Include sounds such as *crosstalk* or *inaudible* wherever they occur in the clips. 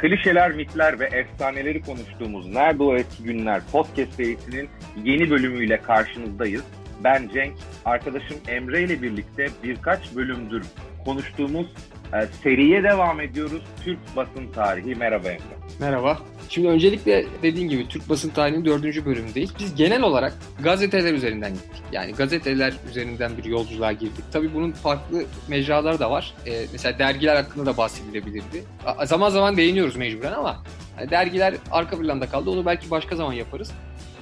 Klişeler, mitler ve efsaneleri konuştuğumuz Nerede O Eski Günler podcast serisinin yeni bölümüyle karşınızdayız. Ben Cenk, arkadaşım Emre ile birlikte birkaç bölümdür konuştuğumuz e, seriye devam ediyoruz. Türk basın tarihi. Merhaba Emre. Merhaba. Şimdi öncelikle dediğin gibi Türk basın tarihinin dördüncü bölümündeyiz. Biz genel olarak gazeteler üzerinden gittik. Yani gazeteler üzerinden bir yolculuğa girdik. Tabii bunun farklı mecraları da var. Ee, mesela dergiler hakkında da bahsedilebilirdi. Zaman zaman değiniyoruz mecburen ama yani dergiler arka planda kaldı. Onu belki başka zaman yaparız.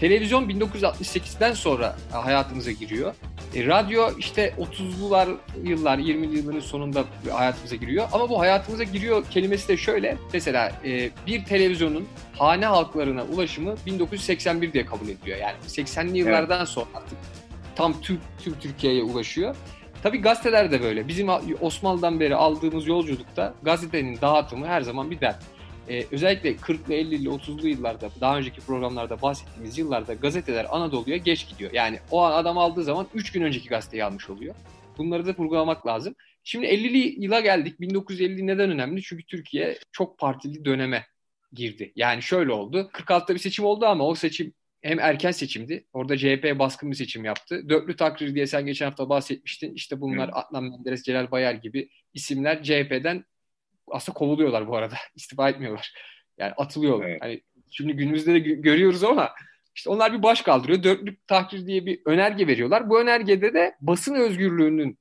Televizyon 1968'den sonra hayatımıza giriyor. E, radyo işte 30'lular yıllar, 20'li yılların sonunda hayatımıza giriyor. Ama bu hayatımıza giriyor kelimesi de şöyle. Mesela e, bir televizyonun hane halklarına ulaşımı 1981 diye kabul ediliyor. Yani 80'li yıllardan evet. sonra artık tam tüm, tüm Türkiye'ye ulaşıyor. Tabii gazeteler de böyle. Bizim Osmanlı'dan beri aldığımız yolculukta gazetenin dağıtımı her zaman bir dert e, özellikle 40'lı 50'li 30'lu yıllarda daha önceki programlarda bahsettiğimiz yıllarda gazeteler Anadolu'ya geç gidiyor. Yani o an adam aldığı zaman 3 gün önceki gazeteyi almış oluyor. Bunları da vurgulamak lazım. Şimdi 50'li yıla geldik. 1950 neden önemli? Çünkü Türkiye çok partili döneme girdi. Yani şöyle oldu. 46'da bir seçim oldu ama o seçim hem erken seçimdi. Orada CHP baskın bir seçim yaptı. Dörtlü takrir diye sen geçen hafta bahsetmiştin. İşte bunlar Adnan Menderes, Celal Bayar gibi isimler CHP'den aslında kovuluyorlar bu arada. *laughs* İstifa etmiyorlar. Yani atılıyorlar. Evet. Hani şimdi günümüzde de görüyoruz ama işte onlar bir baş kaldırıyor. Dörtlük tahrir diye bir önerge veriyorlar. Bu önergede de basın özgürlüğünün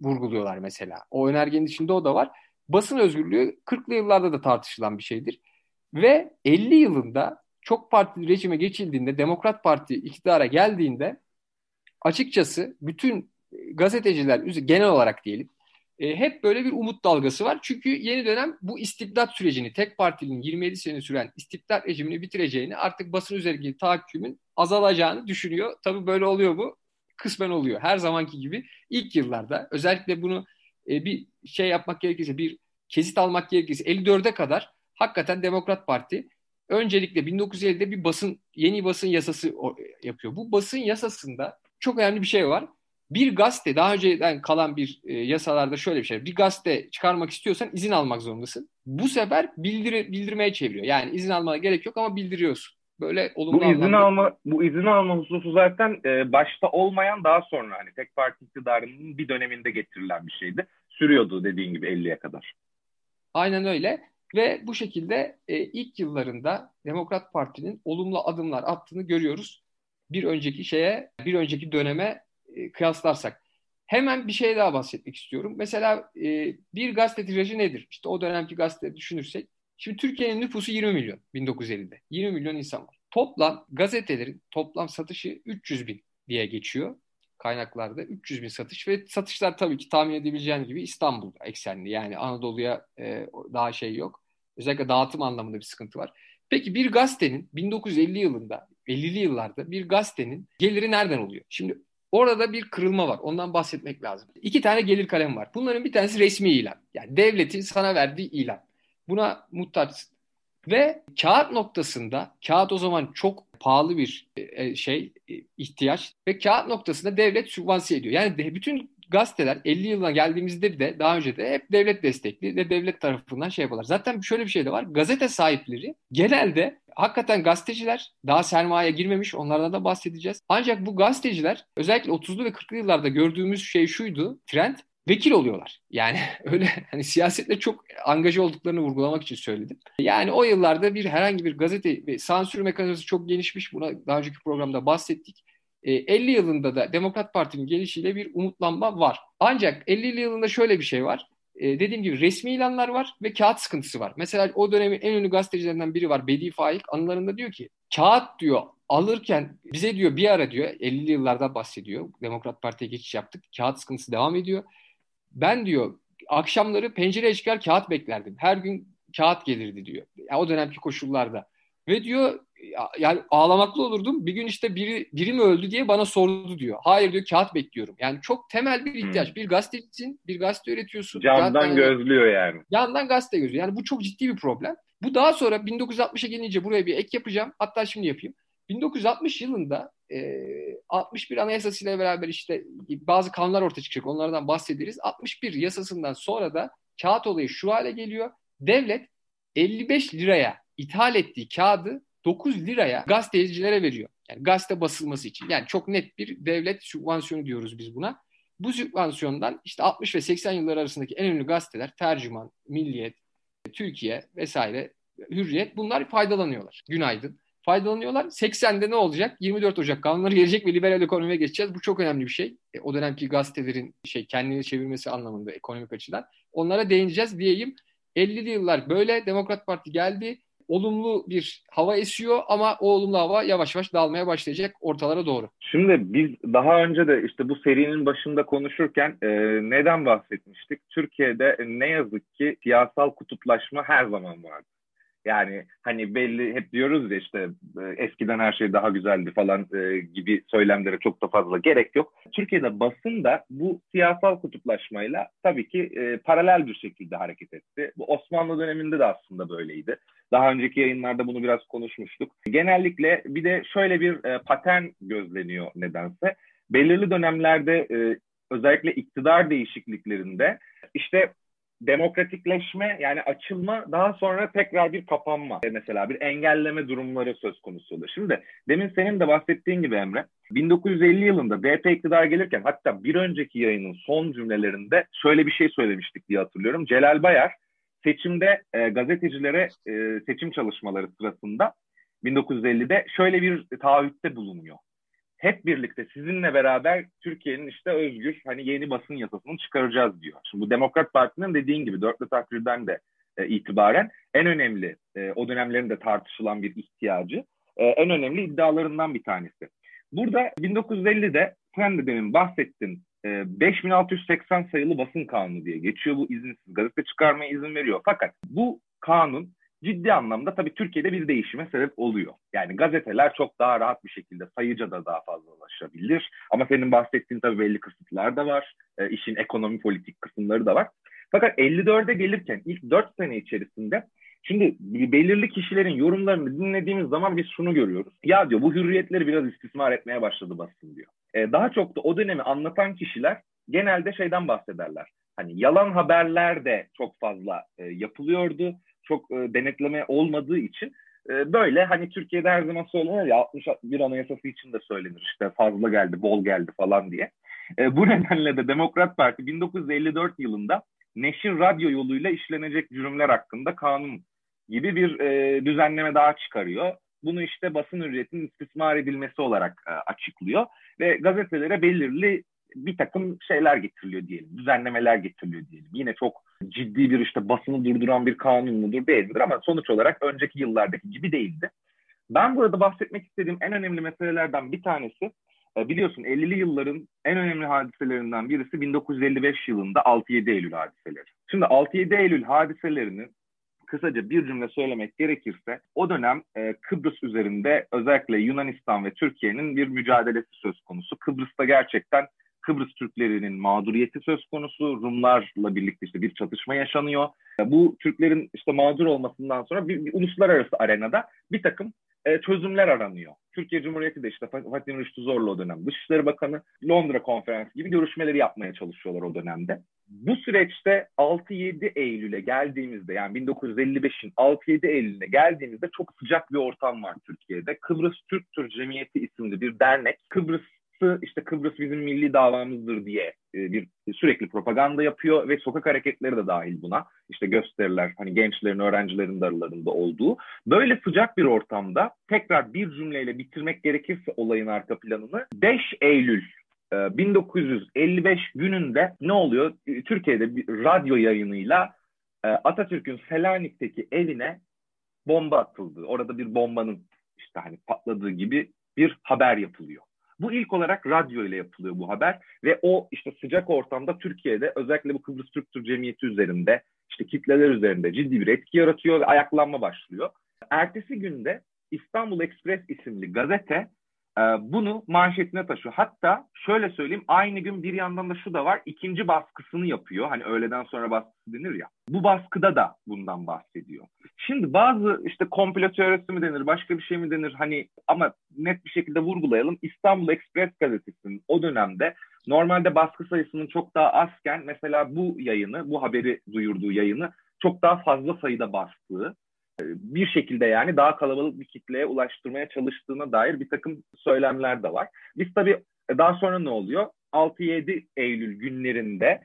vurguluyorlar mesela. O önergenin içinde o da var. Basın özgürlüğü 40'lı yıllarda da tartışılan bir şeydir. Ve 50 yılında çok partili rejime geçildiğinde, Demokrat Parti iktidara geldiğinde açıkçası bütün gazeteciler genel olarak diyelim e, hep böyle bir umut dalgası var. Çünkü yeni dönem bu istibdat sürecini, tek partinin 27 sene süren istibdat rejimini bitireceğini, artık basın üzerindeki tahakkümün azalacağını düşünüyor. Tabii böyle oluyor bu. Kısmen oluyor. Her zamanki gibi ilk yıllarda özellikle bunu e, bir şey yapmak gerekirse, bir kesit almak gerekirse 54'e kadar hakikaten Demokrat Parti öncelikle 1950'de bir basın yeni basın yasası yapıyor. Bu basın yasasında çok önemli bir şey var bir gazete daha önceden kalan bir e, yasalarda şöyle bir şey. Bir gazete çıkarmak istiyorsan izin almak zorundasın. Bu sefer bildiri, bildirmeye çeviriyor. Yani izin almana gerek yok ama bildiriyorsun. Böyle olumlu bu izin anlamda... alma bu izin alma hususu zaten e, başta olmayan daha sonra hani tek parti iktidarının bir döneminde getirilen bir şeydi. Sürüyordu dediğin gibi 50'ye kadar. Aynen öyle ve bu şekilde e, ilk yıllarında Demokrat Parti'nin olumlu adımlar attığını görüyoruz. Bir önceki şeye, bir önceki döneme e, kıyaslarsak. Hemen bir şey daha bahsetmek istiyorum. Mesela e, bir gazete tirajı nedir? İşte o dönemki gazete düşünürsek. Şimdi Türkiye'nin nüfusu 20 milyon 1950'de. 20 milyon insan var. Toplam gazetelerin toplam satışı 300 bin diye geçiyor kaynaklarda 300 bin satış ve satışlar tabii ki tahmin edebileceğin gibi İstanbul eksenli yani Anadolu'ya e, daha şey yok. Özellikle dağıtım anlamında bir sıkıntı var. Peki bir gazetenin 1950 yılında 50'li yıllarda bir gazetenin geliri nereden oluyor? Şimdi Orada bir kırılma var. Ondan bahsetmek lazım. İki tane gelir kalem var. Bunların bir tanesi resmi ilan. Yani devletin sana verdiği ilan. Buna muhtaçsın. Ve kağıt noktasında, kağıt o zaman çok pahalı bir e, şey, e, ihtiyaç ve kağıt noktasında devlet sübvanse ediyor. Yani bütün gazeteler 50 yılına geldiğimizde de daha önce de hep devlet destekli ve devlet tarafından şey yapıyorlar. Zaten şöyle bir şey de var. Gazete sahipleri genelde hakikaten gazeteciler daha sermaye girmemiş onlardan da bahsedeceğiz. Ancak bu gazeteciler özellikle 30'lu ve 40'lı yıllarda gördüğümüz şey şuydu. Trend vekil oluyorlar. Yani *laughs* öyle hani siyasetle çok angaja olduklarını vurgulamak için söyledim. Yani o yıllarda bir herhangi bir gazete ve sansür mekanizması çok gelişmiş. Buna daha önceki programda bahsettik. 50 e, yılında da Demokrat Parti'nin gelişiyle bir umutlanma var. Ancak 50 yılında şöyle bir şey var. E, dediğim gibi resmi ilanlar var ve kağıt sıkıntısı var. Mesela o dönemin en ünlü gazetecilerinden biri var. Bedi Faik anılarında diyor ki kağıt diyor alırken bize diyor bir ara diyor 50'li yıllarda bahsediyor. Demokrat Parti'ye geçiş yaptık. Kağıt sıkıntısı devam ediyor. Ben diyor akşamları pencereye çıkar kağıt beklerdim. Her gün kağıt gelirdi diyor. Yani o dönemki koşullarda. Ve diyor yani ağlamaklı olurdum. Bir gün işte biri, biri mi öldü diye bana sordu diyor. Hayır diyor kağıt bekliyorum. Yani çok temel bir ihtiyaç. Hmm. Bir gazetecisin, bir gazete üretiyorsun. Kağıttan, gözlüyor yani. Yandan gazete gözlüyor. Yani bu çok ciddi bir problem. Bu daha sonra 1960'a gelince buraya bir ek yapacağım. Hatta şimdi yapayım. 1960 yılında e, 61 anayasasıyla beraber işte bazı kanunlar ortaya çıkacak. Onlardan bahsederiz. 61 yasasından sonra da kağıt olayı şu hale geliyor. Devlet 55 liraya ithal ettiği kağıdı 9 liraya gazetecilere veriyor. Yani gazete basılması için. Yani çok net bir devlet sübvansiyonu diyoruz biz buna. Bu sübvansiyondan işte 60 ve 80 yıllar arasındaki en önemli gazeteler Tercüman, Milliyet, Türkiye vesaire, Hürriyet bunlar faydalanıyorlar. Günaydın. Faydalanıyorlar. 80'de ne olacak? 24 Ocak kanunları gelecek ve liberal ekonomiye geçeceğiz. Bu çok önemli bir şey. E, o dönemki gazetelerin şey kendini çevirmesi anlamında ekonomik açıdan. Onlara değineceğiz diyeyim. 50'li yıllar böyle Demokrat Parti geldi olumlu bir hava esiyor ama o olumlu hava yavaş yavaş dağılmaya başlayacak ortalara doğru. Şimdi biz daha önce de işte bu serinin başında konuşurken e, neden bahsetmiştik? Türkiye'de ne yazık ki siyasal kutuplaşma her zaman vardı. Yani hani belli hep diyoruz ya işte e, eskiden her şey daha güzeldi falan e, gibi söylemlere çok da fazla gerek yok. Türkiye'de basın da bu siyasal kutuplaşmayla tabii ki e, paralel bir şekilde hareket etti. Bu Osmanlı döneminde de aslında böyleydi. Daha önceki yayınlarda bunu biraz konuşmuştuk. Genellikle bir de şöyle bir e, patern gözleniyor nedense. Belirli dönemlerde e, özellikle iktidar değişikliklerinde işte demokratikleşme yani açılma daha sonra tekrar bir kapanma mesela bir engelleme durumları söz konusu oluyor. Şimdi demin senin de bahsettiğin gibi Emre 1950 yılında DP iktidar gelirken hatta bir önceki yayının son cümlelerinde şöyle bir şey söylemiştik diye hatırlıyorum. Celal Bayar seçimde e, gazetecilere e, seçim çalışmaları sırasında 1950'de şöyle bir taahhütte bulunuyor. Hep birlikte sizinle beraber Türkiye'nin işte özgür hani yeni basın yasasını çıkaracağız diyor. Şimdi bu Demokrat Parti'nin dediğin gibi dörtlü takdirden de e, itibaren en önemli e, o dönemlerinde tartışılan bir ihtiyacı e, en önemli iddialarından bir tanesi. Burada 1950'de sen de demin bahsettin 5680 ee, sayılı basın kanunu diye geçiyor bu izinsiz gazete çıkarmaya izin veriyor. Fakat bu kanun ciddi anlamda tabii Türkiye'de bir değişime sebep oluyor. Yani gazeteler çok daha rahat bir şekilde sayıca da daha fazla ulaşabilir. Ama senin bahsettiğin tabii belli kısıtlar da var. E, işin ekonomi politik kısımları da var. Fakat 54'e gelirken ilk 4 sene içerisinde Şimdi belirli kişilerin yorumlarını dinlediğimiz zaman biz şunu görüyoruz. Ya diyor bu hürriyetleri biraz istismar etmeye başladı basın diyor. Ee, daha çok da o dönemi anlatan kişiler genelde şeyden bahsederler. Hani yalan haberler de çok fazla e, yapılıyordu. Çok e, denetleme olmadığı için e, böyle hani Türkiye'de her zaman söylenir ya 61 anayasası için de söylenir işte fazla geldi, bol geldi falan diye. E, bu *laughs* nedenle de Demokrat Parti 1954 yılında neşir radyo yoluyla işlenecek cürümler hakkında kanun gibi bir e, düzenleme daha çıkarıyor. Bunu işte basın hürriyetinin istismar edilmesi olarak e, açıklıyor ve gazetelere belirli bir takım şeyler getiriliyor diyelim, düzenlemeler getiriliyor diyelim. Yine çok ciddi bir işte basını durduran bir kanun mudur değildir ama sonuç olarak önceki yıllardaki gibi değildi. Ben burada bahsetmek istediğim en önemli meselelerden bir tanesi e, biliyorsun 50'li yılların en önemli hadiselerinden birisi 1955 yılında 6-7 Eylül hadiseleri. Şimdi 6-7 Eylül hadiselerinin kısaca bir cümle söylemek gerekirse o dönem e, Kıbrıs üzerinde özellikle Yunanistan ve Türkiye'nin bir mücadelesi söz konusu. Kıbrıs'ta gerçekten Kıbrıs Türklerinin mağduriyeti söz konusu. Rumlarla birlikte işte bir çatışma yaşanıyor. Bu Türklerin işte mağdur olmasından sonra bir, bir uluslararası arenada bir takım e, çözümler aranıyor. Türkiye Cumhuriyeti de işte Fatih Rüştü Zorlu o dönem Dışişleri Bakanı Londra Konferansı gibi görüşmeleri yapmaya çalışıyorlar o dönemde. Bu süreçte 6-7 Eylül'e geldiğimizde yani 1955'in 6-7 Eylül'üne geldiğimizde çok sıcak bir ortam var Türkiye'de. Kıbrıs Türk Tür Cemiyeti isimli bir dernek Kıbrıs işte Kıbrıs bizim milli davamızdır diye e, bir sürekli propaganda yapıyor ve sokak hareketleri de dahil buna. İşte gösteriler hani gençlerin, öğrencilerin de aralarında olduğu. Böyle sıcak bir ortamda tekrar bir cümleyle bitirmek gerekirse olayın arka planını 5 Eylül 1955 e, gününde ne oluyor? Türkiye'de bir radyo yayınıyla e, Atatürk'ün Selanik'teki evine bomba atıldı. Orada bir bombanın işte hani patladığı gibi bir haber yapılıyor. Bu ilk olarak radyo ile yapılıyor bu haber ve o işte sıcak ortamda Türkiye'de özellikle bu Kıbrıs Türk Türk Cemiyeti üzerinde işte kitleler üzerinde ciddi bir etki yaratıyor ve ayaklanma başlıyor. Ertesi günde İstanbul Express isimli gazete e, bunu manşetine taşıyor. Hatta şöyle söyleyeyim aynı gün bir yandan da şu da var ikinci baskısını yapıyor. Hani öğleden sonra baskısı denir ya. Bu baskıda da bundan bahsediyor. Şimdi bazı işte komplo teorisi mi denir başka bir şey mi denir hani ama net bir şekilde vurgulayalım. İstanbul Express gazetesinin o dönemde normalde baskı sayısının çok daha azken mesela bu yayını bu haberi duyurduğu yayını çok daha fazla sayıda bastığı bir şekilde yani daha kalabalık bir kitleye ulaştırmaya çalıştığına dair bir takım söylemler de var. Biz tabii e, daha sonra ne oluyor? 6-7 Eylül günlerinde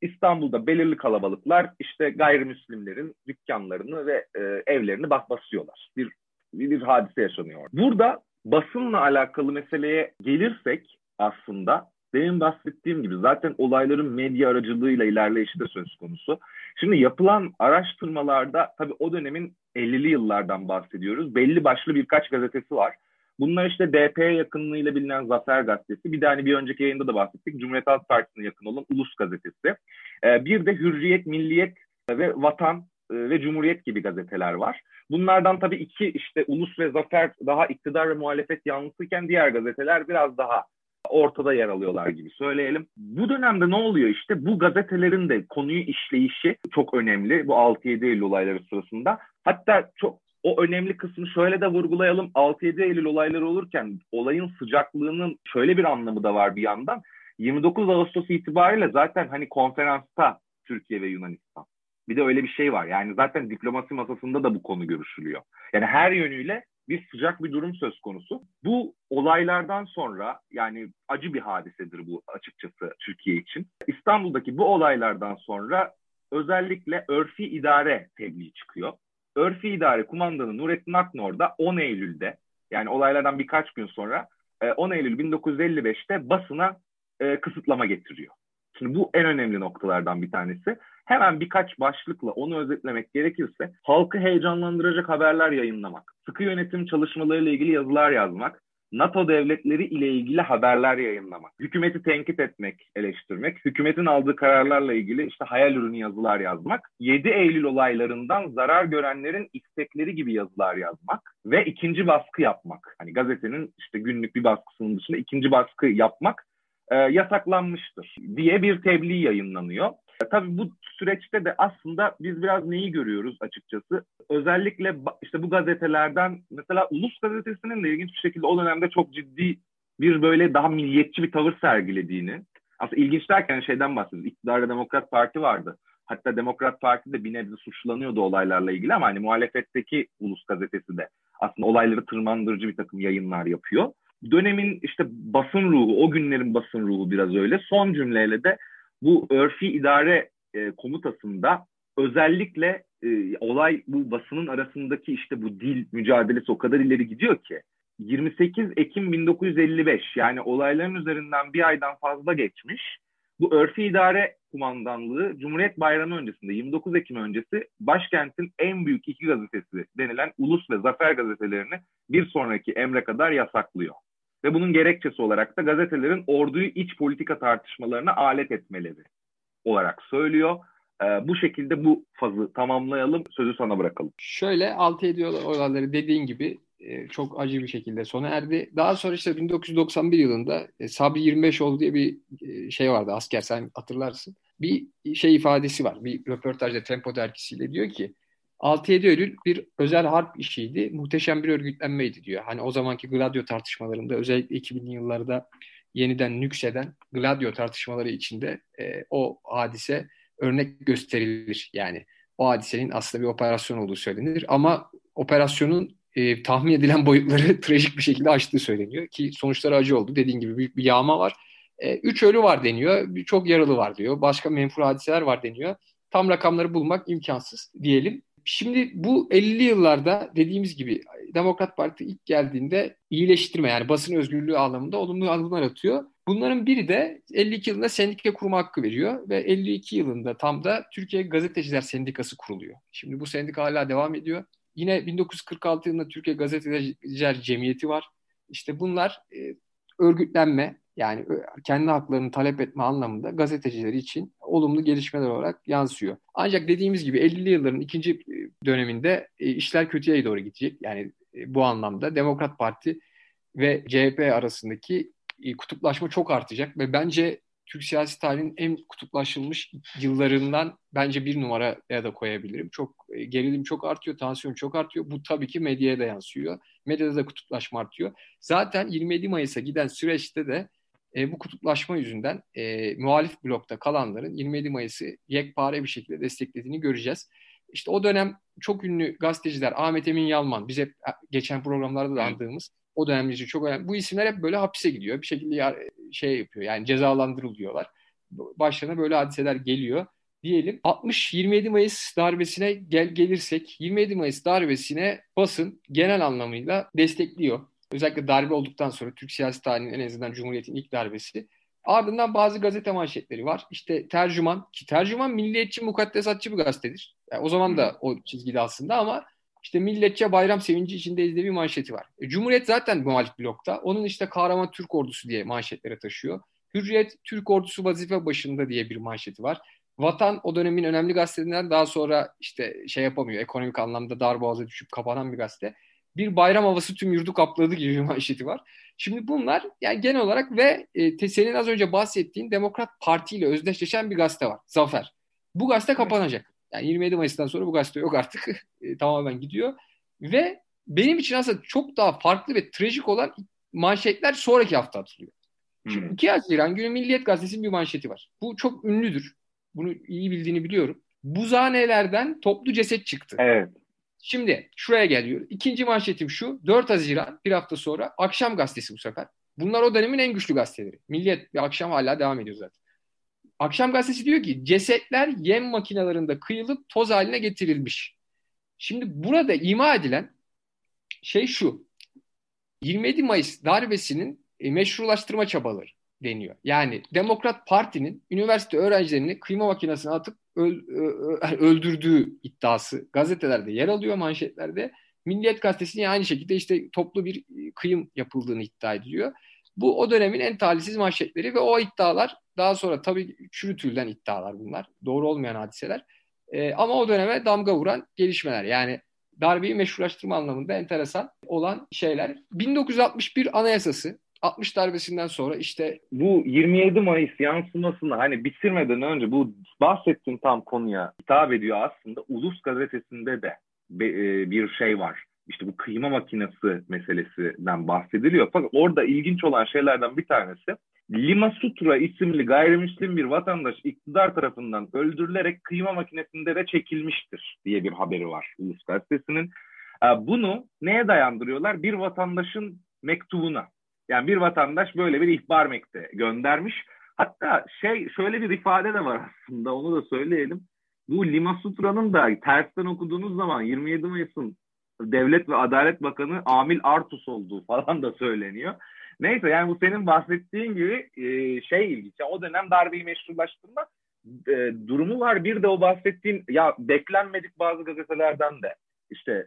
İstanbul'da belirli kalabalıklar işte gayrimüslimlerin dükkanlarını ve e, evlerini bas basıyorlar. Bir, bir hadise yaşanıyor. Burada basınla alakalı meseleye gelirsek aslında demin bahsettiğim gibi zaten olayların medya aracılığıyla ilerleyişi de söz konusu. Şimdi yapılan araştırmalarda tabii o dönemin 50'li yıllardan bahsediyoruz. Belli başlı birkaç gazetesi var. Bunlar işte DP'ye yakınlığıyla bilinen Zafer Gazetesi. Bir de hani bir önceki yayında da bahsettik. Cumhuriyet Halk Partisi'ne yakın olan Ulus Gazetesi. Ee, bir de Hürriyet, Milliyet ve Vatan e, ve Cumhuriyet gibi gazeteler var. Bunlardan tabii iki işte Ulus ve Zafer daha iktidar ve muhalefet yanlısıyken diğer gazeteler biraz daha ortada yer alıyorlar gibi söyleyelim. Bu dönemde ne oluyor işte? Bu gazetelerin de konuyu işleyişi çok önemli bu 6-7 Eylül olayları sırasında. Hatta çok o önemli kısmı şöyle de vurgulayalım. 6-7 Eylül olayları olurken olayın sıcaklığının şöyle bir anlamı da var bir yandan. 29 Ağustos itibariyle zaten hani konferansta Türkiye ve Yunanistan. Bir de öyle bir şey var. Yani zaten diplomasi masasında da bu konu görüşülüyor. Yani her yönüyle bir sıcak bir durum söz konusu. Bu olaylardan sonra yani acı bir hadisedir bu açıkçası Türkiye için. İstanbul'daki bu olaylardan sonra özellikle örfi idare tebliği çıkıyor. Örfi idare kumandanı Nurettin Aknor da 10 Eylül'de yani olaylardan birkaç gün sonra 10 e, Eylül 1955'te basına e, kısıtlama getiriyor. Şimdi bu en önemli noktalardan bir tanesi. Hemen birkaç başlıkla onu özetlemek gerekirse halkı heyecanlandıracak haberler yayınlamak, sıkı yönetim çalışmalarıyla ilgili yazılar yazmak, NATO devletleri ile ilgili haberler yayınlamak, hükümeti tenkit etmek, eleştirmek, hükümetin aldığı kararlarla ilgili işte hayal ürünü yazılar yazmak, 7 Eylül olaylarından zarar görenlerin istekleri gibi yazılar yazmak ve ikinci baskı yapmak. Hani gazetenin işte günlük bir baskısının dışında ikinci baskı yapmak e, yasaklanmıştır diye bir tebliğ yayınlanıyor. E, tabii bu süreçte de aslında biz biraz neyi görüyoruz açıkçası? Özellikle işte bu gazetelerden mesela Ulus Gazetesi'nin de ilginç bir şekilde o dönemde çok ciddi bir böyle daha milliyetçi bir tavır sergilediğini. Aslında ilginç derken şeyden bahsediyoruz. İktidarda Demokrat Parti vardı. Hatta Demokrat Parti de bir nebze suçlanıyordu olaylarla ilgili ama hani muhalefetteki Ulus Gazetesi de aslında olayları tırmandırıcı bir takım yayınlar yapıyor. Dönemin işte basın ruhu, o günlerin basın ruhu biraz öyle. Son cümleyle de bu örfi idare e, komutasında özellikle e, olay bu basının arasındaki işte bu dil mücadelesi o kadar ileri gidiyor ki 28 Ekim 1955 yani olayların üzerinden bir aydan fazla geçmiş. Bu örfi idare kumandanlığı Cumhuriyet Bayramı öncesinde 29 Ekim öncesi başkentin en büyük iki gazetesi denilen Ulus ve Zafer gazetelerini bir sonraki emre kadar yasaklıyor. Ve bunun gerekçesi olarak da gazetelerin orduyu iç politika tartışmalarına alet etmeleri olarak söylüyor. Ee, bu şekilde bu fazı tamamlayalım. Sözü sana bırakalım. Şöyle 6 olayları dediğin gibi e, çok acı bir şekilde sona erdi. Daha sonra işte 1991 yılında e, Sabri 25 diye bir e, şey vardı asker sen hatırlarsın. Bir şey ifadesi var. Bir röportajda Tempo dergisiyle diyor ki 6-7 Eylül bir özel harp işiydi. Muhteşem bir örgütlenmeydi diyor. Hani o zamanki Gladio tartışmalarında özellikle 2000'li yıllarda yeniden nükseden Gladio tartışmaları içinde e, o hadise örnek gösterilir. Yani o hadisenin aslında bir operasyon olduğu söylenir. Ama operasyonun e, tahmin edilen boyutları *laughs* trajik bir şekilde aştığı söyleniyor. Ki sonuçları acı oldu. Dediğin gibi büyük bir yağma var. E, üç ölü var deniyor. Çok yaralı var diyor. Başka menfur hadiseler var deniyor. Tam rakamları bulmak imkansız diyelim. Şimdi bu 50'li yıllarda dediğimiz gibi Demokrat Parti ilk geldiğinde iyileştirme yani basın özgürlüğü anlamında olumlu adımlar atıyor. Bunların biri de 52 yılında sendika kurma hakkı veriyor ve 52 yılında tam da Türkiye Gazeteciler Sendikası kuruluyor. Şimdi bu sendika hala devam ediyor. Yine 1946 yılında Türkiye Gazeteciler Cemiyeti var. İşte bunlar e, örgütlenme, yani kendi haklarını talep etme anlamında gazeteciler için olumlu gelişmeler olarak yansıyor. Ancak dediğimiz gibi 50'li yılların ikinci döneminde işler kötüye doğru gidecek. Yani bu anlamda Demokrat Parti ve CHP arasındaki e, kutuplaşma çok artacak ve bence Türk siyasi tarihinin en kutuplaşılmış yıllarından bence bir numaraya da koyabilirim. Çok e, gerilim çok artıyor, tansiyon çok artıyor. Bu tabii ki medyaya da yansıyor. Medyada da kutuplaşma artıyor. Zaten 27 Mayıs'a giden süreçte de e, bu kutuplaşma yüzünden e, muhalif blokta kalanların 27 Mayıs'ı yekpare bir şekilde desteklediğini göreceğiz. İşte o dönem çok ünlü gazeteciler Ahmet Emin Yalman, biz hep e, geçen programlarda da andığımız o dönem için çok önemli. Bu isimler hep böyle hapise gidiyor. Bir şekilde şey yapıyor yani cezalandırılıyorlar. Başlarına böyle hadiseler geliyor diyelim. 60-27 Mayıs darbesine gel gelirsek 27 Mayıs darbesine basın genel anlamıyla destekliyor. Özellikle darbe olduktan sonra Türk siyasi tarihinin en azından Cumhuriyet'in ilk darbesi. Ardından bazı gazete manşetleri var. İşte tercüman ki tercüman milliyetçi mukaddesatçı bir gazetedir. Yani o zaman da o çizgide aslında ama işte milletçe bayram sevinci içindeyiz diye bir manşeti var. E, Cumhuriyet zaten muhalif blokta. Onun işte kahraman Türk ordusu diye manşetlere taşıyor. Hürriyet Türk ordusu vazife başında diye bir manşeti var. Vatan o dönemin önemli gazetelerinden daha sonra işte şey yapamıyor. Ekonomik anlamda darboğaza düşüp kapanan bir gazete. Bir bayram havası tüm yurdu kapladı gibi bir manşeti var. Şimdi bunlar yani genel olarak ve e, senin az önce bahsettiğin Demokrat Parti ile özdeşleşen bir gazete var. Zafer. Bu gazete kapanacak. Yani 27 Mayıs'tan sonra bu gazete yok artık. *laughs* E, tamamen gidiyor. Ve benim için aslında çok daha farklı ve trajik olan manşetler sonraki hafta atılıyor. Şimdi hmm. 2 Haziran günü Milliyet Gazetesi'nin bir manşeti var. Bu çok ünlüdür. Bunu iyi bildiğini biliyorum. Buzhanelerden toplu ceset çıktı. Evet. Şimdi şuraya geliyor. İkinci manşetim şu. 4 Haziran bir hafta sonra Akşam Gazetesi bu sefer. Bunlar o dönemin en güçlü gazeteleri. Milliyet bir akşam hala devam ediyor zaten. Akşam gazetesi diyor ki cesetler yem makinelerinde kıyılıp toz haline getirilmiş. Şimdi burada ima edilen şey şu. 27 Mayıs darbesinin e, meşrulaştırma çabaları deniyor. Yani Demokrat Parti'nin üniversite öğrencilerini kıyma makinesine atıp öl, öldürdüğü iddiası gazetelerde yer alıyor manşetlerde. Milliyet gazetesinin aynı şekilde işte toplu bir kıyım yapıldığını iddia ediliyor. Bu o dönemin en talihsiz manşetleri ve o iddialar daha sonra tabii çürütülen iddialar bunlar. Doğru olmayan hadiseler. E, ama o döneme damga vuran gelişmeler. Yani darbeyi meşrulaştırma anlamında enteresan olan şeyler. 1961 Anayasası 60 darbesinden sonra işte bu 27 Mayıs yansımasını hani bitirmeden önce bu bahsettiğim tam konuya hitap ediyor aslında Ulus gazetesinde de e, bir şey var. İşte bu kıyma makinesi meselesinden bahsediliyor. Fakat orada ilginç olan şeylerden bir tanesi Lima Sutra isimli gayrimüslim bir vatandaş iktidar tarafından öldürülerek kıyma makinesinde de çekilmiştir diye bir haberi var Ulus Gazetesi'nin. Ee, bunu neye dayandırıyorlar? Bir vatandaşın mektubuna. Yani bir vatandaş böyle bir ihbar mektubu göndermiş. Hatta şey şöyle bir ifade de var aslında onu da söyleyelim. Bu Lima Sutra'nın da tersten okuduğunuz zaman 27 Mayıs'ın Devlet ve Adalet Bakanı Amil Artus olduğu falan da söyleniyor. Neyse yani bu senin bahsettiğin gibi e, şey ilginç. O dönem darbeyi meşrulaştırma e, durumu var. Bir de o bahsettiğin ya beklenmedik bazı gazetelerden de işte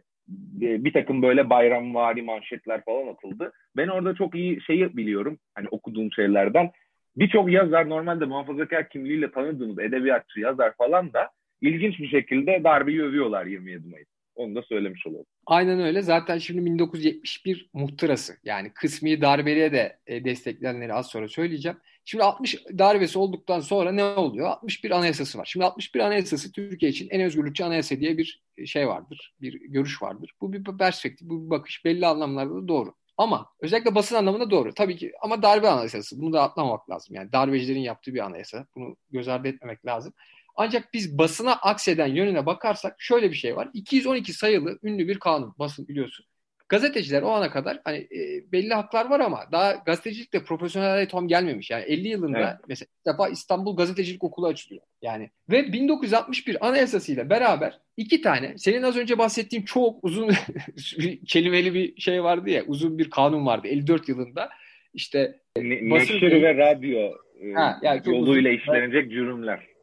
bir takım böyle bayramvari manşetler falan atıldı. Ben orada çok iyi şeyi biliyorum. Hani okuduğum şeylerden. Birçok yazar normalde muhafazakar kimliğiyle tanıdığınız edebiyatçı yazar falan da ilginç bir şekilde darbeyi övüyorlar 27 Mayıs. Onu da söylemiş olalım. Aynen öyle. Zaten şimdi 1971 muhtırası yani kısmi darbeliğe de e, destekleyenleri az sonra söyleyeceğim. Şimdi 60 darbesi olduktan sonra ne oluyor? 61 anayasası var. Şimdi 61 anayasası Türkiye için en özgürlükçü anayasa diye bir şey vardır. Bir görüş vardır. Bu bir perspektif, bu bir bakış. Belli anlamlarda da doğru. Ama özellikle basın anlamında doğru. Tabii ki ama darbe anayasası. Bunu da atlamamak lazım. Yani darbecilerin yaptığı bir anayasa. Bunu göz ardı etmemek lazım. Ancak biz basına akseden yönüne bakarsak şöyle bir şey var. 212 sayılı ünlü bir kanun basın biliyorsun. Gazeteciler o ana kadar hani e, belli haklar var ama daha gazetecilikte profesyonel tam gelmemiş. Yani 50 yılında evet. mesela ilk defa İstanbul Gazetecilik Okulu açılıyor. Yani ve 1961 Anayasası beraber iki tane senin az önce bahsettiğin çok uzun *laughs* kelimeli bir şey vardı ya uzun bir kanun vardı 54 yılında. İşte ne, basın ve radyo e, ha, yani yoluyla uzun, işlenecek cürümler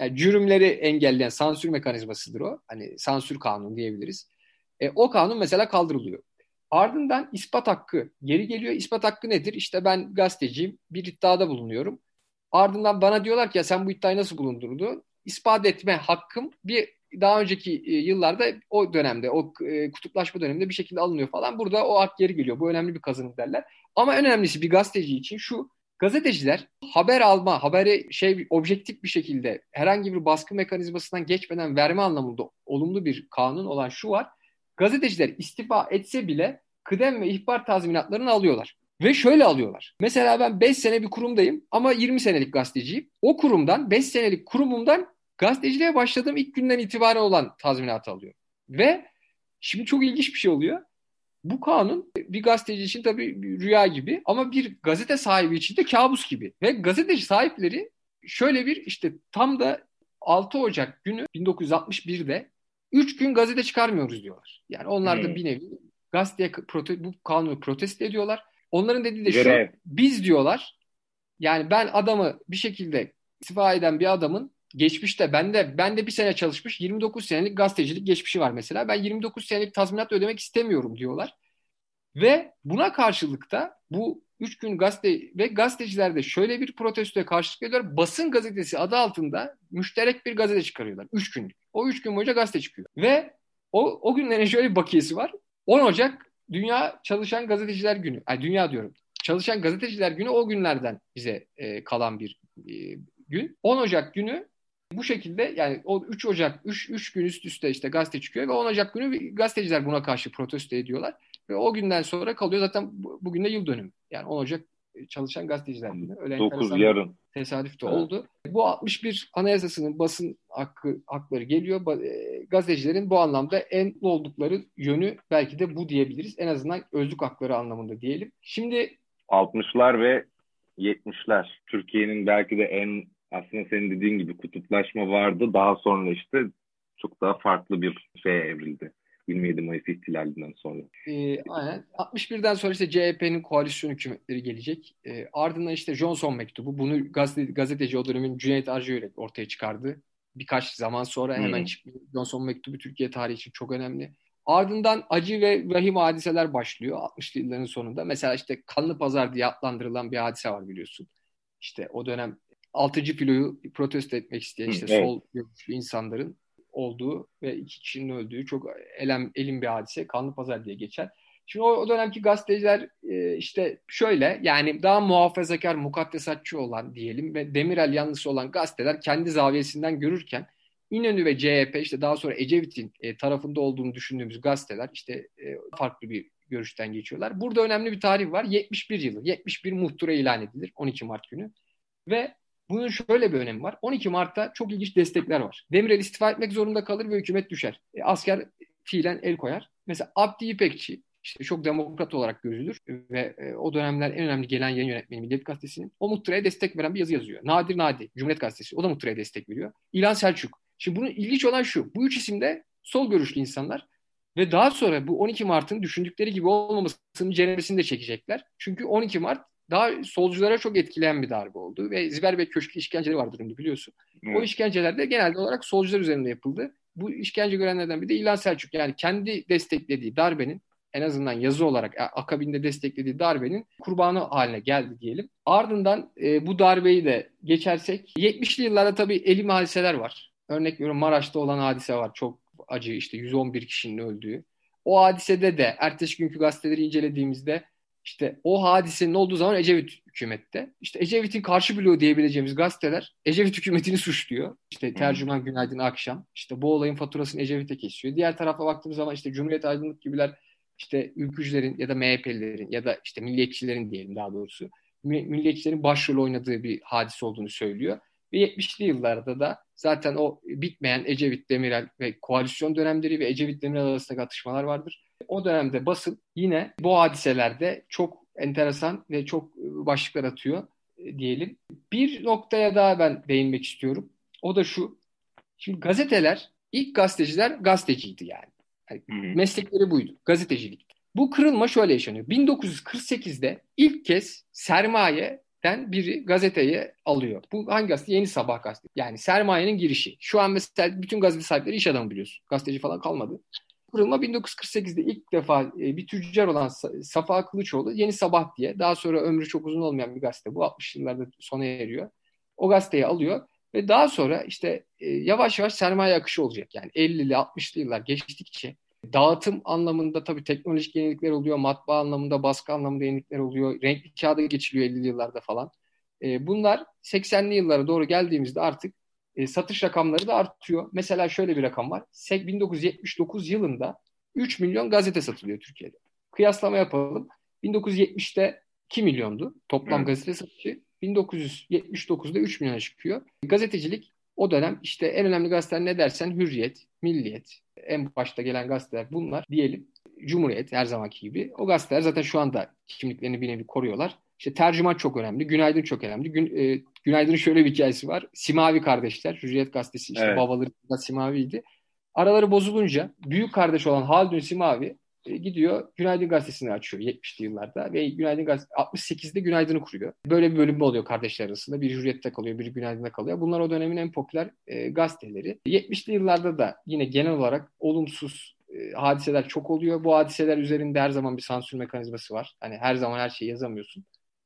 yani cürümleri engelleyen sansür mekanizmasıdır o. Hani sansür kanunu diyebiliriz. E, o kanun mesela kaldırılıyor. Ardından ispat hakkı geri geliyor. İspat hakkı nedir? İşte ben gazeteciyim, bir iddiada bulunuyorum. Ardından bana diyorlar ki ya sen bu iddiayı nasıl bulundurdun? İspat etme hakkım bir daha önceki e, yıllarda o dönemde, o e, kutuplaşma döneminde bir şekilde alınıyor falan. Burada o hak geri geliyor. Bu önemli bir kazanım derler. Ama en önemlisi bir gazeteci için şu. Gazeteciler haber alma, haberi şey objektif bir şekilde herhangi bir baskı mekanizmasından geçmeden verme anlamında olumlu bir kanun olan şu var. Gazeteciler istifa etse bile kıdem ve ihbar tazminatlarını alıyorlar. Ve şöyle alıyorlar. Mesela ben 5 sene bir kurumdayım ama 20 senelik gazeteciyim. O kurumdan 5 senelik kurumumdan gazeteciliğe başladığım ilk günden itibaren olan tazminatı alıyor. Ve şimdi çok ilginç bir şey oluyor. Bu kanun bir gazeteci için tabii bir rüya gibi ama bir gazete sahibi için de kabus gibi. Ve gazeteci sahipleri şöyle bir işte tam da 6 Ocak günü 1961'de 3 gün gazete çıkarmıyoruz diyorlar. Yani onlar da hmm. bir nevi gazeteye prote bu kanunu protesto ediyorlar. Onların dediği de şu biz diyorlar yani ben adamı bir şekilde istifa eden bir adamın geçmişte ben de ben de bir sene çalışmış 29 senelik gazetecilik geçmişi var mesela. Ben 29 senelik tazminat ödemek istemiyorum diyorlar. Ve buna karşılık da bu 3 gün gazete ve gazeteciler de şöyle bir protestoya karşılık ediyorlar. Basın gazetesi adı altında müşterek bir gazete çıkarıyorlar. 3 günlük. O 3 gün boyunca gazete çıkıyor. Ve o, o günlerin şöyle bir bakiyesi var. 10 Ocak Dünya Çalışan Gazeteciler Günü. Ay dünya diyorum. Çalışan Gazeteciler Günü o günlerden bize e, kalan bir e, gün. 10 Ocak günü bu şekilde yani o 3 Ocak 3, 3 gün üst üste işte gazete çıkıyor ve 10 Ocak günü gazeteciler buna karşı protesto ediyorlar. Ve o günden sonra kalıyor zaten bugün de yıl dönümü. Yani 10 Ocak çalışan gazeteciler günü. Öyle 9 yarın. Tesadüf de evet. oldu. Bu 61 anayasasının basın hakkı hakları geliyor. E, gazetecilerin bu anlamda en oldukları yönü belki de bu diyebiliriz. En azından özlük hakları anlamında diyelim. Şimdi 60'lar ve 70'ler Türkiye'nin belki de en aslında senin dediğin gibi kutuplaşma vardı. Daha sonra işte çok daha farklı bir şeye evrildi. 27 Mayıs ihtilalinden sonra. E, aynen. 61'den sonra işte CHP'nin koalisyon hükümetleri gelecek. E, ardından işte Johnson mektubu. Bunu gazete, gazeteci o dönemin Cüneyt Arcıörek ortaya çıkardı. Birkaç zaman sonra hemen hmm. çıktı. Johnson mektubu Türkiye tarihi için çok önemli. Ardından acı ve vahim hadiseler başlıyor 60'lı yılların sonunda. Mesela işte Kanlı Pazar diye adlandırılan bir hadise var biliyorsun. İşte o dönem 6. filoyu protesto etmek isteyen işte evet. sol görüşlü insanların olduğu ve iki kişinin öldüğü çok elem, elim bir hadise. Kanlı Pazar diye geçer. Şimdi o, o dönemki gazeteciler e, işte şöyle yani daha muhafazakar, mukaddesatçı olan diyelim ve Demirel yanlısı olan gazeteler kendi zaviyesinden görürken İnönü ve CHP işte daha sonra Ecevit'in e, tarafında olduğunu düşündüğümüz gazeteler işte e, farklı bir görüşten geçiyorlar. Burada önemli bir tarih var. 71 yılı. 71 muhtıra ilan edilir 12 Mart günü. Ve bunun şöyle bir önemi var. 12 Mart'ta çok ilginç destekler var. Demirel istifa etmek zorunda kalır ve hükümet düşer. E, asker fiilen el koyar. Mesela Abdi İpekçi işte çok demokrat olarak görülür ve e, o dönemler en önemli gelen yayın yönetmeni Milliyet Gazetesi'nin o muhtıraya destek veren bir yazı yazıyor. Nadir Nadi, Cumhuriyet Gazetesi o da muhtıraya destek veriyor. İlhan Selçuk. Şimdi bunun ilginç olan şu. Bu üç isim de sol görüşlü insanlar ve daha sonra bu 12 Mart'ın düşündükleri gibi olmamasının ceremesini de çekecekler. Çünkü 12 Mart daha solculara çok etkileyen bir darbe oldu. Ve Ziber ve Köşkü işkenceleri var durumda biliyorsun. Evet. O işkenceler de genelde olarak solcular üzerinde yapıldı. Bu işkence görenlerden bir de İlhan Selçuk. Yani kendi desteklediği darbenin en azından yazı olarak akabinde desteklediği darbenin kurbanı haline geldi diyelim. Ardından e, bu darbeyi de geçersek 70'li yıllarda tabii elim hadiseler var. Örnek veriyorum Maraş'ta olan hadise var. Çok acı işte 111 kişinin öldüğü. O hadisede de ertesi günkü gazeteleri incelediğimizde işte o hadisenin olduğu zaman Ecevit hükümette. İşte Ecevit'in karşı bloğu diyebileceğimiz gazeteler Ecevit hükümetini suçluyor. İşte Tercüman Günaydın Akşam. İşte bu olayın faturasını Ecevit'e kesiyor. Diğer tarafa baktığımız zaman işte Cumhuriyet Aydınlık gibiler işte ülkücülerin ya da MHP'lilerin ya da işte milliyetçilerin diyelim daha doğrusu milliyetçilerin başrol oynadığı bir hadise olduğunu söylüyor. Ve 70'li yıllarda da zaten o bitmeyen Ecevit Demirel ve koalisyon dönemleri ve Ecevit Demirel arasındaki atışmalar vardır. O dönemde basın yine bu hadiselerde çok enteresan ve çok başlıklar atıyor e, diyelim. Bir noktaya daha ben değinmek istiyorum. O da şu. Şimdi gazeteler, ilk gazeteciler gazeteciydi yani. yani meslekleri buydu. Gazetecilik. Bu kırılma şöyle yaşanıyor. 1948'de ilk kez sermayeden biri gazeteyi alıyor. Bu hangi gazete? Yeni Sabah gazetesi. Yani sermayenin girişi. Şu an mesela bütün gazete sahipleri iş adamı biliyorsun. Gazeteci falan kalmadı kurulma 1948'de ilk defa e, bir tüccar olan Safa Kılıçoğlu Yeni Sabah diye daha sonra ömrü çok uzun olmayan bir gazete bu 60 yıllarda sona eriyor. O gazeteyi alıyor Ve daha sonra işte e, yavaş yavaş sermaye akışı olacak. Yani 50'li 60'lı yıllar geçtikçe dağıtım anlamında tabii teknolojik yenilikler oluyor. Matbaa anlamında, baskı anlamında yenilikler oluyor. Renkli kağıda geçiliyor 50'li yıllarda falan. E, bunlar 80'li yıllara doğru geldiğimizde artık e, satış rakamları da artıyor. Mesela şöyle bir rakam var. 1979 yılında 3 milyon gazete satılıyor Türkiye'de. Kıyaslama yapalım. 1970'te 2 milyondu toplam evet. gazete satışı. 1979'da 3 milyona çıkıyor. Gazetecilik o dönem işte en önemli gazeteler ne dersen Hürriyet, Milliyet, en başta gelen gazeteler bunlar diyelim. Cumhuriyet her zamanki gibi. O gazeteler zaten şu anda kimliklerini bir nevi koruyorlar. İşte tercüman çok önemli. Günaydın çok önemli. Gün, e, Günaydın'ın şöyle bir hikayesi var. Simavi kardeşler. Hürriyet gazetesi işte evet. babaları da Simavi'ydi. Araları bozulunca büyük kardeş olan Haldun Simavi e, gidiyor Günaydın Gazetesi'ni açıyor 70'li yıllarda ve Günaydın Gazetesi 68'de Günaydın'ı kuruyor. Böyle bir bölüm oluyor kardeşler arasında. Biri Hürriyet'te kalıyor, biri Günaydın'da kalıyor. Bunlar o dönemin en popüler e, gazeteleri. 70'li yıllarda da yine genel olarak olumsuz e, hadiseler çok oluyor. Bu hadiseler üzerinde her zaman bir sansür mekanizması var. Hani her zaman her şeyi yazamıyorsun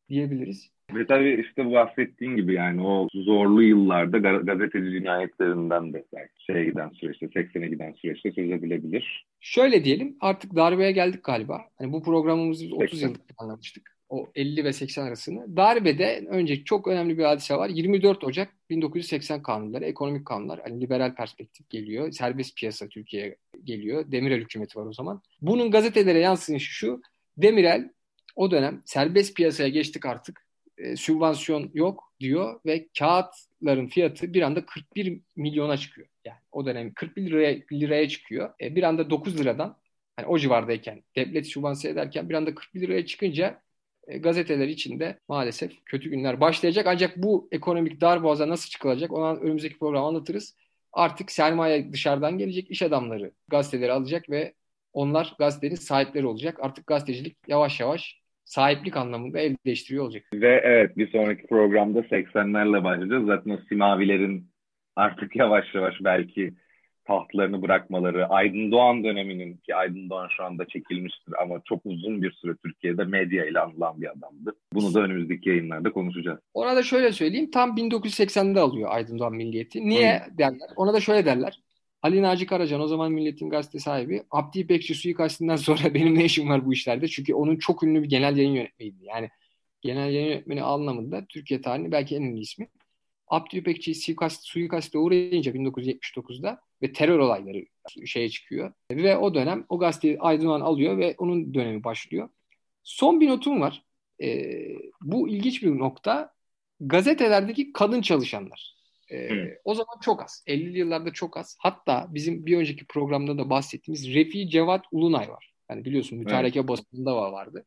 diyebiliriz. Ve tabii işte bahsettiğin gibi yani o zorlu yıllarda gazeteci cinayetlerinden de şeye giden süreçte, 80'e giden süreçte söz edilebilir. Şöyle diyelim artık darbeye geldik galiba. Hani bu programımızı 30 yıllık planlamıştık. O 50 ve 80 arasını. Darbede önce çok önemli bir hadise var. 24 Ocak 1980 kanunları, ekonomik kanunlar. Hani liberal perspektif geliyor. Serbest piyasa Türkiye'ye geliyor. Demirel hükümeti var o zaman. Bunun gazetelere yansıyışı şu. Demirel o dönem serbest piyasaya geçtik artık. E, sübvansiyon yok diyor ve kağıtların fiyatı bir anda 41 milyona çıkıyor. Yani o dönem 41 liraya, liraya çıkıyor. E, bir anda 9 liradan hani o civardayken devlet sübvanse ederken bir anda 41 liraya çıkınca e, gazeteler içinde maalesef kötü günler başlayacak. Ancak bu ekonomik darboğaza nasıl çıkılacak ona önümüzdeki program anlatırız. Artık sermaye dışarıdan gelecek, iş adamları gazeteleri alacak ve onlar gazetenin sahipleri olacak. Artık gazetecilik yavaş yavaş sahiplik anlamında el değiştiriyor olacak. Ve evet bir sonraki programda 80'lerle başlayacağız. Zaten o simavilerin artık yavaş yavaş belki tahtlarını bırakmaları, Aydın Doğan döneminin ki Aydın Doğan şu anda çekilmiştir ama çok uzun bir süre Türkiye'de medya ile anılan bir adamdı. Bunu da önümüzdeki yayınlarda konuşacağız. Ona da şöyle söyleyeyim. Tam 1980'de alıyor Aydın Doğan Milliyeti. Niye Hı. derler? Ona da şöyle derler. Ali Naci Karacan o zaman Millet'in gazete sahibi. Abdi İpekçi suikastinden sonra *laughs* benim ne işim var bu işlerde? Çünkü onun çok ünlü bir genel yayın yönetmeniydi. Yani genel yayın yönetmeni anlamında Türkiye tarihinin belki en ünlü ismi. Abdi İpekçi suikast, suikaste uğrayınca 1979'da ve terör olayları şeye çıkıyor. Ve o dönem o gazeteyi Aydınlan alıyor ve onun dönemi başlıyor. Son bir notum var. Ee, bu ilginç bir nokta. Gazetelerdeki kadın çalışanlar. Ee, o zaman çok az. 50'li yıllarda çok az. Hatta bizim bir önceki programda da bahsettiğimiz Refi Cevat Ulunay var. Yani biliyorsun mütareke evet. basında var vardı.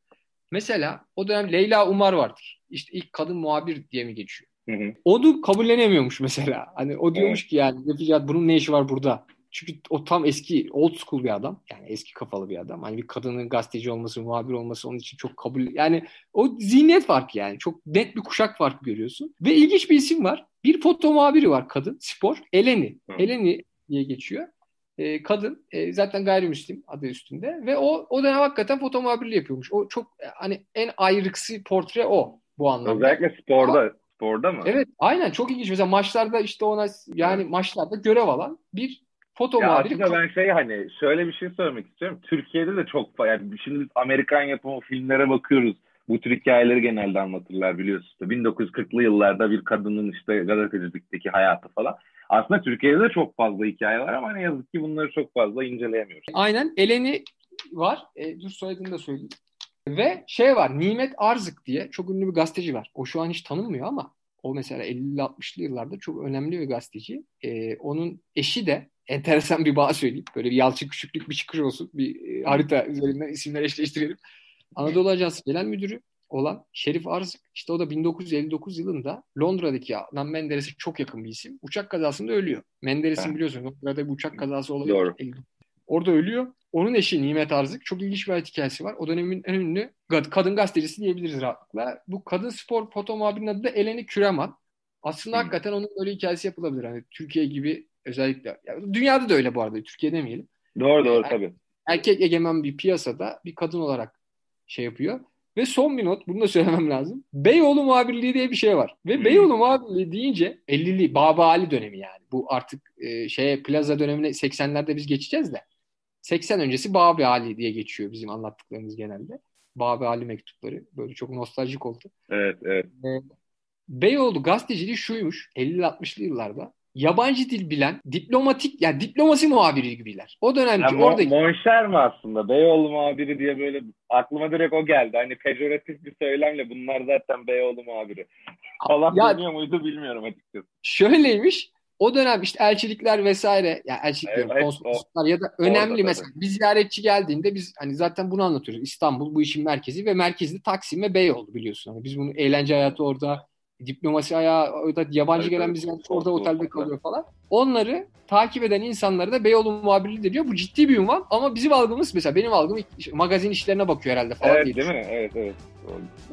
Mesela o dönem Leyla Umar vardır. İşte ilk kadın muhabir diye mi geçiyor? Hı hı. Onu kabullenemiyormuş mesela. Hani o diyormuş evet. ki yani Refi Cevat bunun ne işi var burada? Çünkü o tam eski old school bir adam. Yani eski kafalı bir adam. Hani bir kadının gazeteci olması, muhabir olması onun için çok kabul... Yani o zihniyet farkı yani. Çok net bir kuşak farkı görüyorsun. Ve ilginç bir isim var. Bir foto muhabiri var kadın. Spor. Eleni. Hı. Eleni diye geçiyor. E, kadın e, zaten gayrimüslim adı üstünde ve o o dönem hakikaten foto muhabirliği yapıyormuş. O çok hani en ayrıksı portre o bu anlamda. Özellikle sporda. Ama, sporda mı? Evet aynen çok ilginç. Mesela maçlarda işte ona yani maçlarda görev alan bir Foto ya muhabiri. Aslında ben şey hani şöyle bir şey söylemek istiyorum. Türkiye'de de çok yani şimdi biz Amerikan yapımı filmlere bakıyoruz. Bu tür hikayeleri genelde anlatırlar biliyorsunuz. 1940'lı yıllarda bir kadının işte gazetecilikteki hayatı falan. Aslında Türkiye'de de çok fazla hikaye var ama ne yazık ki bunları çok fazla inceleyemiyoruz. Aynen. Eleni var. E, dur soyadını da söyleyeyim. Ve şey var. Nimet Arzık diye çok ünlü bir gazeteci var. O şu an hiç tanınmıyor ama o mesela 50-60'lı yıllarda çok önemli bir gazeteci. E, onun eşi de enteresan bir bağ söyleyeyim. Böyle bir Yalçın Küçüklük bir çıkış olsun. Bir e, harita üzerinden isimler eşleştirelim. Anadolu Ajansı Genel Müdürü olan Şerif Arzık işte o da 1959 yılında Londra'daki Adnan Menderes'e çok yakın bir isim. Uçak kazasında ölüyor. Menderes'in biliyorsun Londra'da bir uçak kazası oluyor. Doğru. Orada ölüyor. Onun eşi Nimet Arzık çok ilginç bir hayat hikayesi var. O dönemin en ünlü kadın gazetecisi diyebiliriz rahatlıkla. Bu kadın spor foto muhabirinin adı da Eleni Küreman. Aslında hmm. hakikaten onun böyle hikayesi yapılabilir. Hani Türkiye gibi özellikle. Yani dünyada da öyle bu arada. Türkiye demeyelim. Doğru doğru yani, tabii. Erkek egemen bir piyasada bir kadın olarak şey yapıyor. Ve son bir not, bunu da söylemem lazım. Beyoğlu muhabirliği diye bir şey var. Ve hmm. Beyoğlu muhabirliği deyince 50'li Baba Ali dönemi yani. Bu artık e, şeye plaza dönemine 80'lerde biz geçeceğiz de. 80 öncesi Babi Ali diye geçiyor bizim anlattıklarımız genelde. Babi Ali mektupları. Böyle çok nostaljik oldu. Evet, evet. E, Beyoğlu gazeteciliği şuymuş 50-60'lı yıllarda yabancı dil bilen diplomatik yani diplomasi muhabiri gibiler. O dönemki yani oradaki... Monşer mi aslında? Beyoğlu muhabiri diye böyle aklıma direkt o geldi. Hani pejoratif bir söylemle bunlar zaten Beyoğlu muhabiri. Allah ya, bilmiyor muydu bilmiyorum açıkçası. Şöyleymiş. O dönem işte elçilikler vesaire yani elçilik evet, konsolosluklar ya da önemli Orada, mesela tabii. bir ziyaretçi geldiğinde biz hani zaten bunu anlatıyoruz. İstanbul bu işin merkezi ve merkezi de Taksim ve Beyoğlu biliyorsun. Hani biz bunu eğlence hayatı orada diplomasi ayağı orada yabancı evet, gelen bizim orada otelde kalıyor falan. Onları takip eden insanları da Beyoğlu muhabirliği diyor. Bu ciddi bir ünvan ama bizim algımız mesela benim algım magazin işlerine bakıyor herhalde falan evet, değil mi? Evet evet.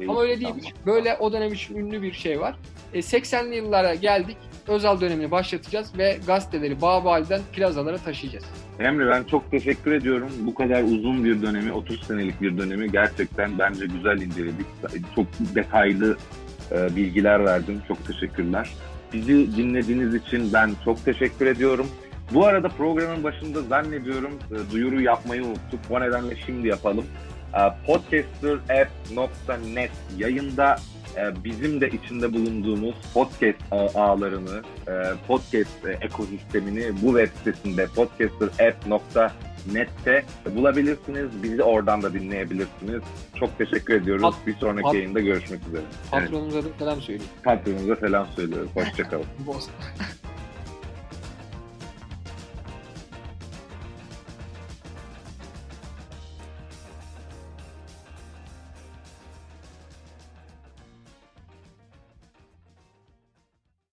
Ama öyle değil. Böyle o dönem için ünlü bir şey var. E, 80'li yıllara geldik. Özal dönemini başlatacağız ve gazeteleri Bağbali'den plazalara taşıyacağız. Emre ben çok teşekkür ediyorum. Bu kadar uzun bir dönemi, 30 senelik bir dönemi gerçekten bence güzel inceledik. Çok detaylı e, bilgiler verdin. Çok teşekkürler. Bizi dinlediğiniz için ben çok teşekkür ediyorum. Bu arada programın başında zannediyorum e, duyuru yapmayı unuttuk. O nedenle şimdi yapalım. E, Podcasterapp.net yayında e, bizim de içinde bulunduğumuz podcast ağlarını, e, podcast ekosistemini bu web sitesinde podcasterapp.net'te bulabilirsiniz. Bizi oradan da dinleyebilirsiniz. Çok teşekkür ediyoruz. Pat, bir sonraki pat, yayında görüşmek üzere. Patronumuza evet. da selam söyleyeyim. Patronumuza selam söylüyoruz. Hoşçakalın. *laughs*